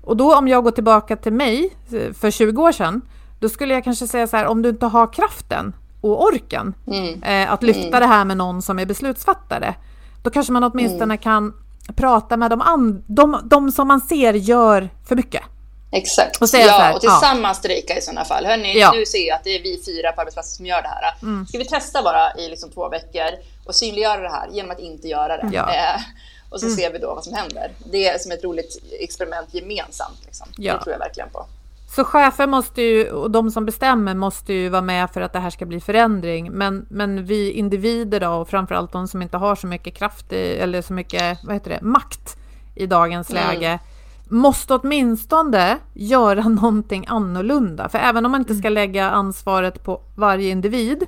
Och då om jag går tillbaka till mig eh, för 20 år sedan, då skulle jag kanske säga så här, om du inte har kraften och orken mm. eh, att lyfta mm. det här med någon som är beslutsfattare. Då kanske man åtminstone mm. kan prata med de, de, de som man ser gör för mycket. Exakt. Och ja, här, och tillsammans ja. strejka i sådana fall. Hörni, ja. nu ser jag att det är vi fyra på arbetsplatsen som gör det här. Mm. Ska vi testa bara i liksom två veckor och synliggöra det här genom att inte göra det? Ja. Eh, och så mm. ser vi då vad som händer. Det är som ett roligt experiment gemensamt. Liksom. Det tror jag verkligen på. Så chefer måste ju, och de som bestämmer måste ju vara med för att det här ska bli förändring. Men, men vi individer då, och framförallt de som inte har så mycket kraft i, eller så mycket vad heter det, makt i dagens mm. läge, måste åtminstone göra någonting annorlunda. För även om man inte ska mm. lägga ansvaret på varje individ,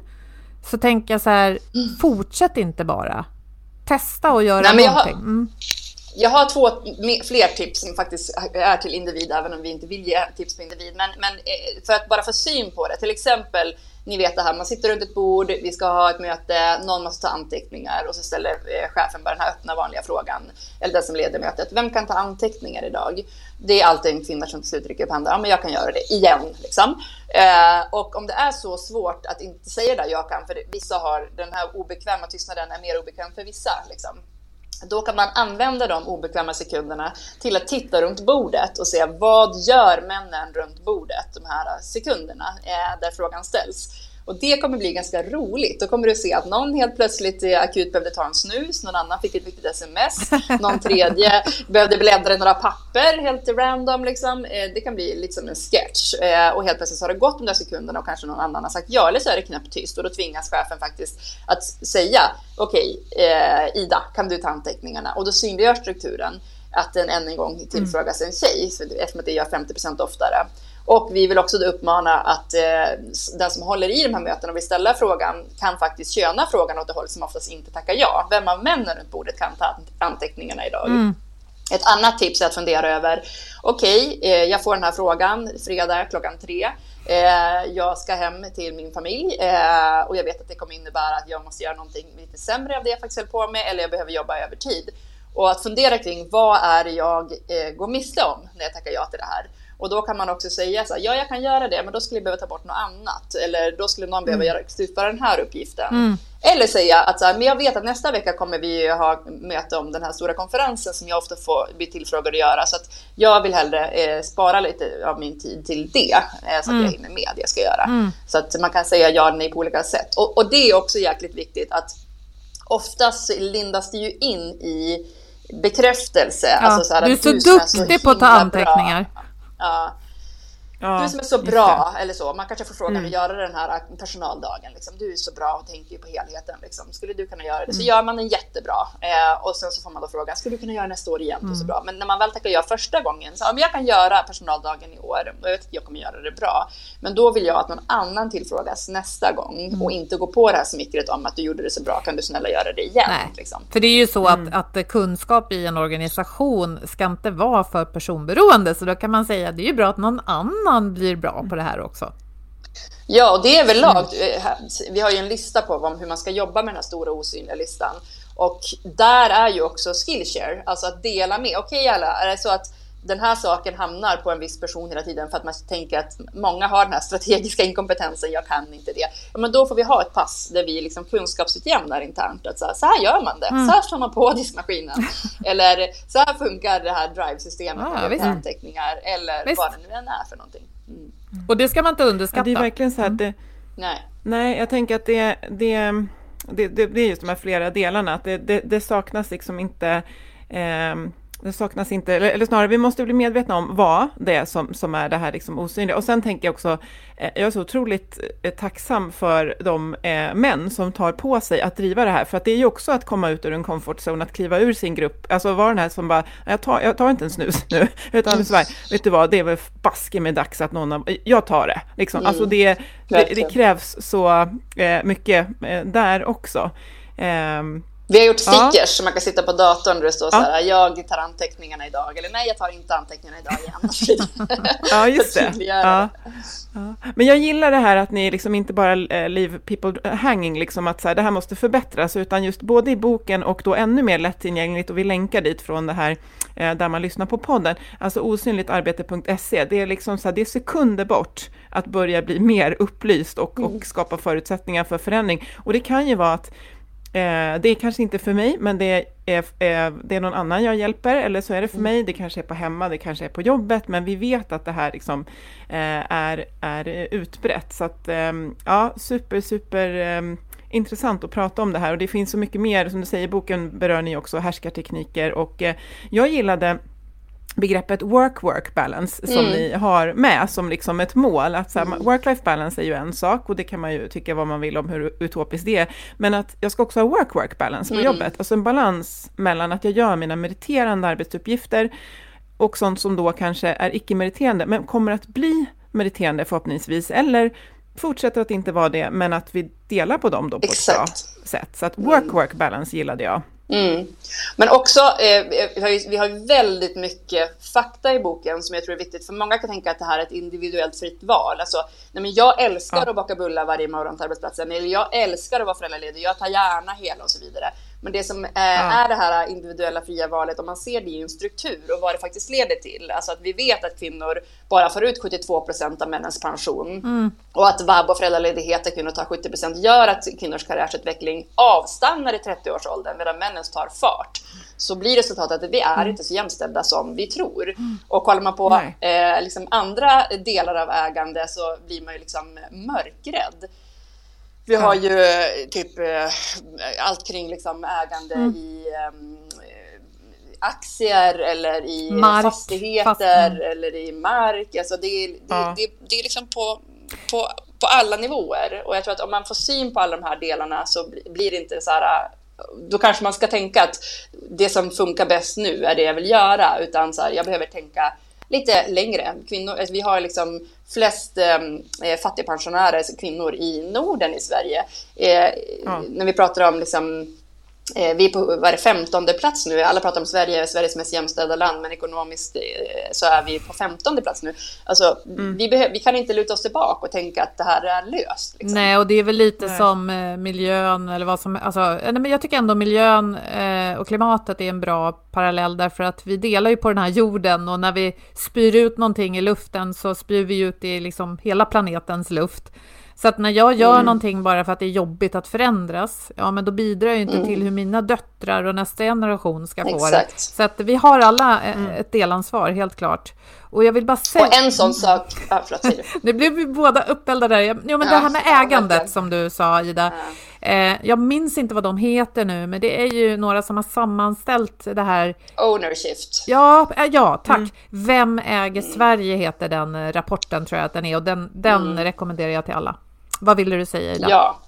så tänker jag så här, mm. fortsätt inte bara. Testa och göra Nej, någonting. Mm jag har två fler tips som faktiskt är till individ, även om vi inte vill ge tips på individ. Men, men eh, för att bara få syn på det, till exempel, ni vet det här, man sitter runt ett bord, vi ska ha ett möte, någon måste ta anteckningar och så ställer eh, chefen bara den här öppna vanliga frågan, eller den som leder mötet, vem kan ta anteckningar idag? Det är alltid en kvinna som till slut rycker upp handen, ja men jag kan göra det igen. Liksom. Eh, och om det är så svårt att inte säga det, jag kan, för vissa har den här obekväma tystnaden är mer obekväm för vissa. Liksom då kan man använda de obekväma sekunderna till att titta runt bordet och se vad gör männen runt bordet de här sekunderna eh, där frågan ställs. Och det kommer bli ganska roligt. Då kommer du se att någon helt plötsligt akut behövde ta en snus, någon annan fick ett viktigt sms, någon tredje behövde bläddra i några papper helt random. Liksom. Eh, det kan bli lite som en sketch. Eh, och helt plötsligt så har det gått de där sekunderna och kanske någon annan har sagt ja, eller så är det knäpptyst och då tvingas chefen faktiskt att säga okej, okay, eh, Ida, kan du ta anteckningarna? Och då synliggör strukturen att den än en gång tillfrågas en tjej, eftersom det gör 50% oftare. Och vi vill också uppmana att eh, den som håller i de här mötena och vill ställa frågan kan faktiskt köna frågan åt det håll som oftast inte tackar ja. Vem av männen runt bordet kan ta anteckningarna idag? Mm. Ett annat tips är att fundera över, okej, okay, eh, jag får den här frågan fredag klockan tre. Eh, jag ska hem till min familj eh, och jag vet att det kommer innebära att jag måste göra någonting lite sämre av det jag faktiskt höll på med eller jag behöver jobba över tid. Och att fundera kring vad är det jag eh, går miste om när jag tackar ja till det här? Och då kan man också säga så här, ja jag kan göra det, men då skulle jag behöva ta bort något annat. Eller då skulle någon behöva mm. utföra den här uppgiften. Mm. Eller säga att så här, men jag vet att nästa vecka kommer vi ha möte om den här stora konferensen som jag ofta får bli tillfrågad att göra. Så att jag vill hellre eh, spara lite av min tid till det, eh, så att mm. jag hinner med det jag ska göra. Mm. Så att man kan säga ja eller nej på olika sätt. Och, och det är också jäkligt viktigt att oftast lindas det ju in i bekräftelse. Ja, alltså så här, du är så duktig på att ta anteckningar. Ja, Ja, du som är så bra, eller så. Man kanske får frågan mm. att göra den här personaldagen. Liksom. Du är så bra och tänker ju på helheten. Liksom. Skulle du kunna göra det? Så mm. gör man den jättebra. Eh, och sen så får man då frågan, skulle du kunna göra nästa år igen? Mm. Och så bra. Men när man väl tackar ja första gången, så om jag kan göra personaldagen i år och jag vet att jag kommer göra det bra. Men då vill jag att någon annan tillfrågas nästa gång mm. och inte gå på det här smickret om att du gjorde det så bra, kan du snälla göra det igen? Nej. Liksom. För det är ju så att, mm. att kunskap i en organisation ska inte vara för personberoende, så då kan man säga det är ju bra att någon annan annan blir bra på det här också. Ja, och det är väl lag. Mm. Vi har ju en lista på hur man ska jobba med den här stora osynliga listan. Och där är ju också Skillshare, alltså att dela med. Okej okay, alla, är det så att den här saken hamnar på en viss person hela tiden för att man tänker att många har den här strategiska inkompetensen, jag kan inte det. Ja, men då får vi ha ett pass där vi liksom kunskapsutjämnar internt. Att så, här, så här gör man det, mm. så här slår man på diskmaskinen. eller så här funkar det här drive-systemet ah, med anteckningar eller visst. vad det nu än är för någonting. Mm. Och det ska man inte underskatta. Ja, det är verkligen så att mm. det... Nej. Nej, jag tänker att det, det, det, det, är just de här flera delarna, att det, det, det saknas liksom inte eh, det saknas inte, eller snarare vi måste bli medvetna om vad det är som, som är det här liksom osynliga. Och sen tänker jag också, eh, jag är så otroligt eh, tacksam för de eh, män som tar på sig att driva det här, för att det är ju också att komma ut ur en comfort zone, att kliva ur sin grupp, alltså vara den här som bara, jag tar, jag tar inte en snus nu, utan så här, vet du vad, det är väl baske med dags att någon av, jag tar det, liksom. Alltså mm. Alltså det, det, det, krävs så eh, mycket eh, där också. Vi har gjort stickers ja. så man kan sitta på datorn där det står så här, jag tar anteckningarna idag, eller nej, jag tar inte anteckningarna idag igen. ja, just det. Ja. ja. Men jag gillar det här att ni liksom inte bara eh, leave people hanging, liksom att så här, det här måste förbättras, utan just både i boken och då ännu mer lättillgängligt, och vi länkar dit från det här eh, där man lyssnar på podden, alltså osynligtarbete.se, det är liksom så här, det är sekunder bort att börja bli mer upplyst och, och mm. skapa förutsättningar för förändring. Och det kan ju vara att Eh, det är kanske inte för mig, men det är, eh, det är någon annan jag hjälper, eller så är det för mig, det kanske är på hemma, det kanske är på jobbet, men vi vet att det här liksom, eh, är, är utbrett. Så att, ehm, ja, super, super ehm, intressant att prata om det här. Och det finns så mycket mer, som du säger, boken berör ni också härskartekniker. Och eh, jag gillade begreppet work-work balance som mm. ni har med som liksom ett mål. Att mm. work-life balance är ju en sak och det kan man ju tycka vad man vill om hur utopiskt det är. Men att jag ska också ha work-work balance på mm. jobbet. Alltså en balans mellan att jag gör mina meriterande arbetsuppgifter och sånt som då kanske är icke-meriterande, men kommer att bli meriterande förhoppningsvis, eller fortsätter att inte vara det, men att vi delar på dem då på Exakt. ett bra sätt. Så att work-work balance gillade jag. Mm. Men också, eh, vi, har ju, vi har väldigt mycket fakta i boken som jag tror är viktigt, för många kan tänka att det här är ett individuellt fritt val. Alltså, nej men jag älskar ja. att baka bullar varje morgon till arbetsplatsen, eller jag älskar att vara föräldraledig, jag tar gärna hela och så vidare. Men det som eh, ja. är det här individuella fria valet, om man ser det i en struktur och vad det faktiskt leder till. Alltså att vi vet att kvinnor bara får ut 72 procent av männens pension. Mm. Och att vab och föräldraledighet där kvinnor tar 70 procent gör att kvinnors karriärsutveckling avstannar i 30-årsåldern medan männens tar fart. Så blir resultatet att vi är mm. inte så jämställda som vi tror. Mm. Och kollar man på eh, liksom andra delar av ägande så blir man ju liksom mörkrädd. Vi har ju eh, typ eh, allt kring liksom ägande mm. i um, aktier eller i mark, fastigheter fast, mm. eller i mark. Alltså det, det, ja. det, det, är liksom på, på, på alla nivåer. Och jag tror att om man får syn på alla de här delarna så blir det inte så här då kanske man ska tänka att det som funkar bäst nu är det jag vill göra, utan så här, jag behöver tänka lite längre. Kvinnor, alltså vi har liksom flest ehm, eh, fattigpensionärer, alltså kvinnor i Norden i Sverige. Eh, ja. När vi pratar om liksom, vi är på vad är det, femtonde plats nu. Alla pratar om Sverige, Sveriges mest jämställda land, men ekonomiskt eh, så är vi på femtonde plats nu. Alltså, mm. vi, behöver, vi kan inte luta oss tillbaka och tänka att det här är löst. Liksom. Nej, och det är väl lite nej. som eh, miljön eller vad som, alltså, nej, men jag tycker ändå miljön eh, och klimatet är en bra parallell därför att vi delar ju på den här jorden och när vi spyr ut någonting i luften så spyr vi ut i liksom hela planetens luft. Så att när jag gör mm. någonting bara för att det är jobbigt att förändras, ja men då bidrar jag inte mm. till hur mina döttrar och nästa generation ska få Exakt. det. Så att vi har alla eh, mm. ett delansvar, helt klart. Och jag vill bara säga... Och en sån sak... Ja, förlåt, Nu blev vi båda uppeldade där. Jo, men ja, det här med ägandet som du sa, Ida. Eh, jag minns inte vad de heter nu, men det är ju några som har sammanställt det här. Ownership. Ja, eh, ja tack. Mm. Vem äger Sverige heter den eh, rapporten, tror jag att den är. Och den, den mm. rekommenderar jag till alla. Vad ville du säga Ida? Ja.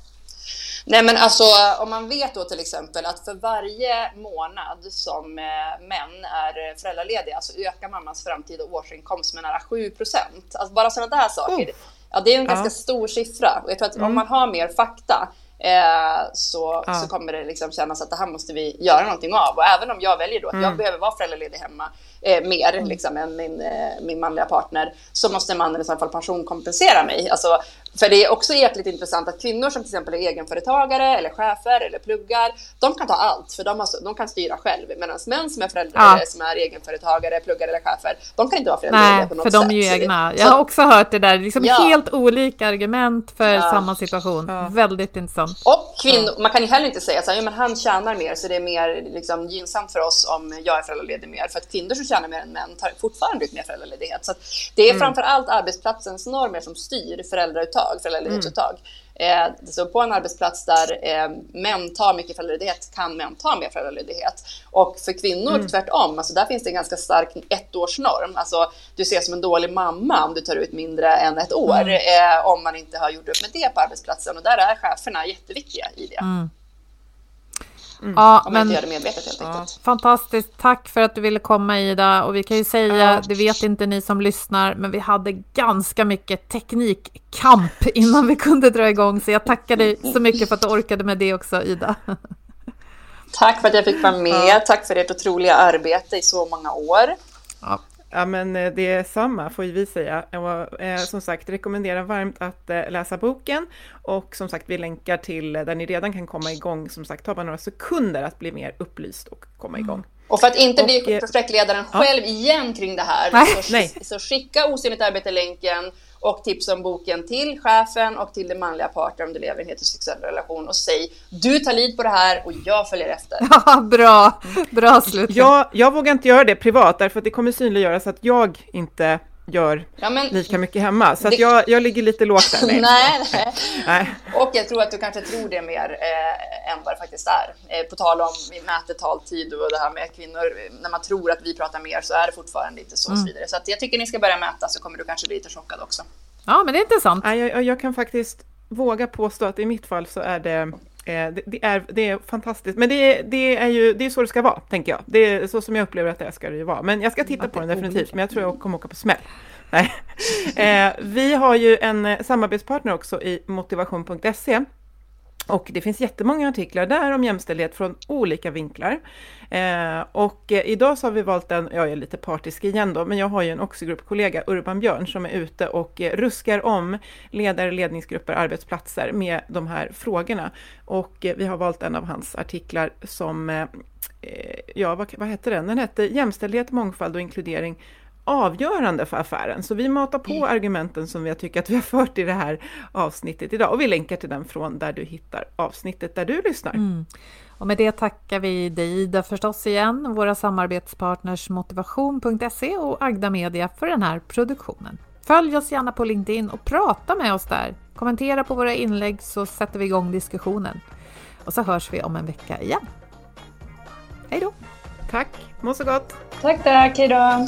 Nej men alltså om man vet då till exempel att för varje månad som eh, män är föräldralediga så ökar mammans framtida årsinkomst med nära 7 procent. Alltså bara sådana där saker. Oh. Ja, det är en ganska ja. stor siffra och jag tror att mm. om man har mer fakta eh, så, ja. så kommer det liksom kännas att det här måste vi göra någonting av. Och även om jag väljer då att mm. jag behöver vara föräldraledig hemma eh, mer mm. liksom, än min, eh, min manliga partner så måste mannen i så fall pensionkompensera mig. Alltså, för det är också jäkligt intressant att kvinnor som till exempel är egenföretagare eller chefer eller pluggar, de kan ta allt för de, har, de kan styra själv. Medan män som är föräldrar ja. eller som är egenföretagare, pluggar eller chefer, de kan inte vara föräldralediga på något sätt. för de är ju egna. Jag har också hört det där, liksom ja. helt olika argument för ja. samma situation. Ja. Väldigt intressant. Och kvinnor, man kan ju heller inte säga så här, ja, men han tjänar mer så det är mer liksom, gynnsamt för oss om jag är föräldraledig mer. För att kvinnor som tjänar mer än män tar fortfarande ut mer föräldraledighet. Så det är mm. framför allt arbetsplatsens normer som styr föräldrauttag, föräldraledighetsuttag. Mm. Eh, så på en arbetsplats där eh, män tar mycket föräldraledighet kan män ta mer föräldraledighet. Och för kvinnor mm. tvärtom, alltså där finns det en ganska stark ettårsnorm. Alltså du ses som en dålig mamma om du tar ut mindre än ett år mm. eh, om man inte har gjort upp med det på arbetsplatsen. Och där är cheferna jätteviktiga i det. Mm. Mm. Ja, Om men, inte gör det medvetet helt ja, enkelt. Fantastiskt. Tack för att du ville komma Ida. Och vi kan ju säga, ja. det vet inte ni som lyssnar, men vi hade ganska mycket teknikkamp innan vi kunde dra igång. Så jag tackar dig så mycket för att du orkade med det också Ida. Tack för att jag fick vara med. Ja. Tack för ert otroliga arbete i så många år. Ja. Ja, men eh, det är samma får vi säga. Och, eh, som sagt, rekommenderar varmt att eh, läsa boken och som sagt, vi länkar till där ni redan kan komma igång. Som sagt, ta bara några sekunder att bli mer upplyst och komma mm. igång. Och för att inte och, bli projektledaren ja. själv igen kring det här, så, så skicka osynligt arbete-länken och tipsa om boken till chefen och till den manliga parten om du lever i en heterosexuell relation och säg du tar lid på det här och jag följer efter. Ja, bra, bra slut. Jag, jag vågar inte göra det privat därför att det kommer synliggöras att jag inte gör ja, men, lika mycket hemma. Så det, jag, jag ligger lite lågt där. Nej. nej, nej. Och jag tror att du kanske tror det mer eh, än vad det faktiskt är. Eh, på tal om vi mäter taltid och det här med kvinnor. När man tror att vi pratar mer så är det fortfarande inte så. Mm. vidare. Så jag tycker ni ska börja mäta så kommer du kanske bli lite chockad också. Ja, men det är intressant. Ja, jag, jag kan faktiskt våga påstå att i mitt fall så är det det, det, är, det är fantastiskt, men det, det, är ju det är så det ska vara, tänker jag. Det är så som jag upplever att det ska det ju vara. Men jag ska titta på den definitivt, men jag tror jag kommer åka på smäll. Nej. Eh, vi har ju en eh, samarbetspartner också i motivation.se och det finns jättemånga artiklar där om jämställdhet från olika vinklar. Eh, och eh, idag så har vi valt en, jag är lite partisk igen då, men jag har ju en Oxigrupp-kollega, Urban Björn, som är ute och eh, ruskar om ledare, ledningsgrupper, arbetsplatser med de här frågorna. Och eh, vi har valt en av hans artiklar som, eh, eh ja vad, vad hette den? Den hette Jämställdhet, mångfald och inkludering avgörande för affären. Så vi matar på mm. argumenten som vi tycker att vi har fört i det här avsnittet idag. Och vi länkar till den från där du hittar avsnittet där du lyssnar. Mm. Och med det tackar vi dig Ida förstås igen, våra samarbetspartners motivation.se och Agda Media för den här produktionen. Följ oss gärna på LinkedIn och prata med oss där. Kommentera på våra inlägg så sätter vi igång diskussionen. Och så hörs vi om en vecka igen. Hej då! Tack, må så gott! Tack, tack, hej då!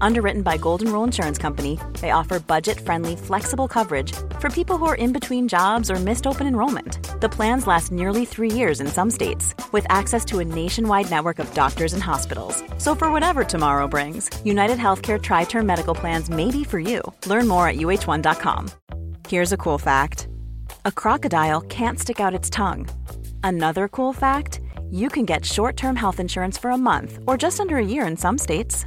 Underwritten by Golden Rule Insurance Company, they offer budget friendly, flexible coverage for people who are in between jobs or missed open enrollment. The plans last nearly three years in some states, with access to a nationwide network of doctors and hospitals. So, for whatever tomorrow brings, United Healthcare Tri Term Medical Plans may be for you. Learn more at uh1.com. Here's a cool fact a crocodile can't stick out its tongue. Another cool fact you can get short term health insurance for a month or just under a year in some states.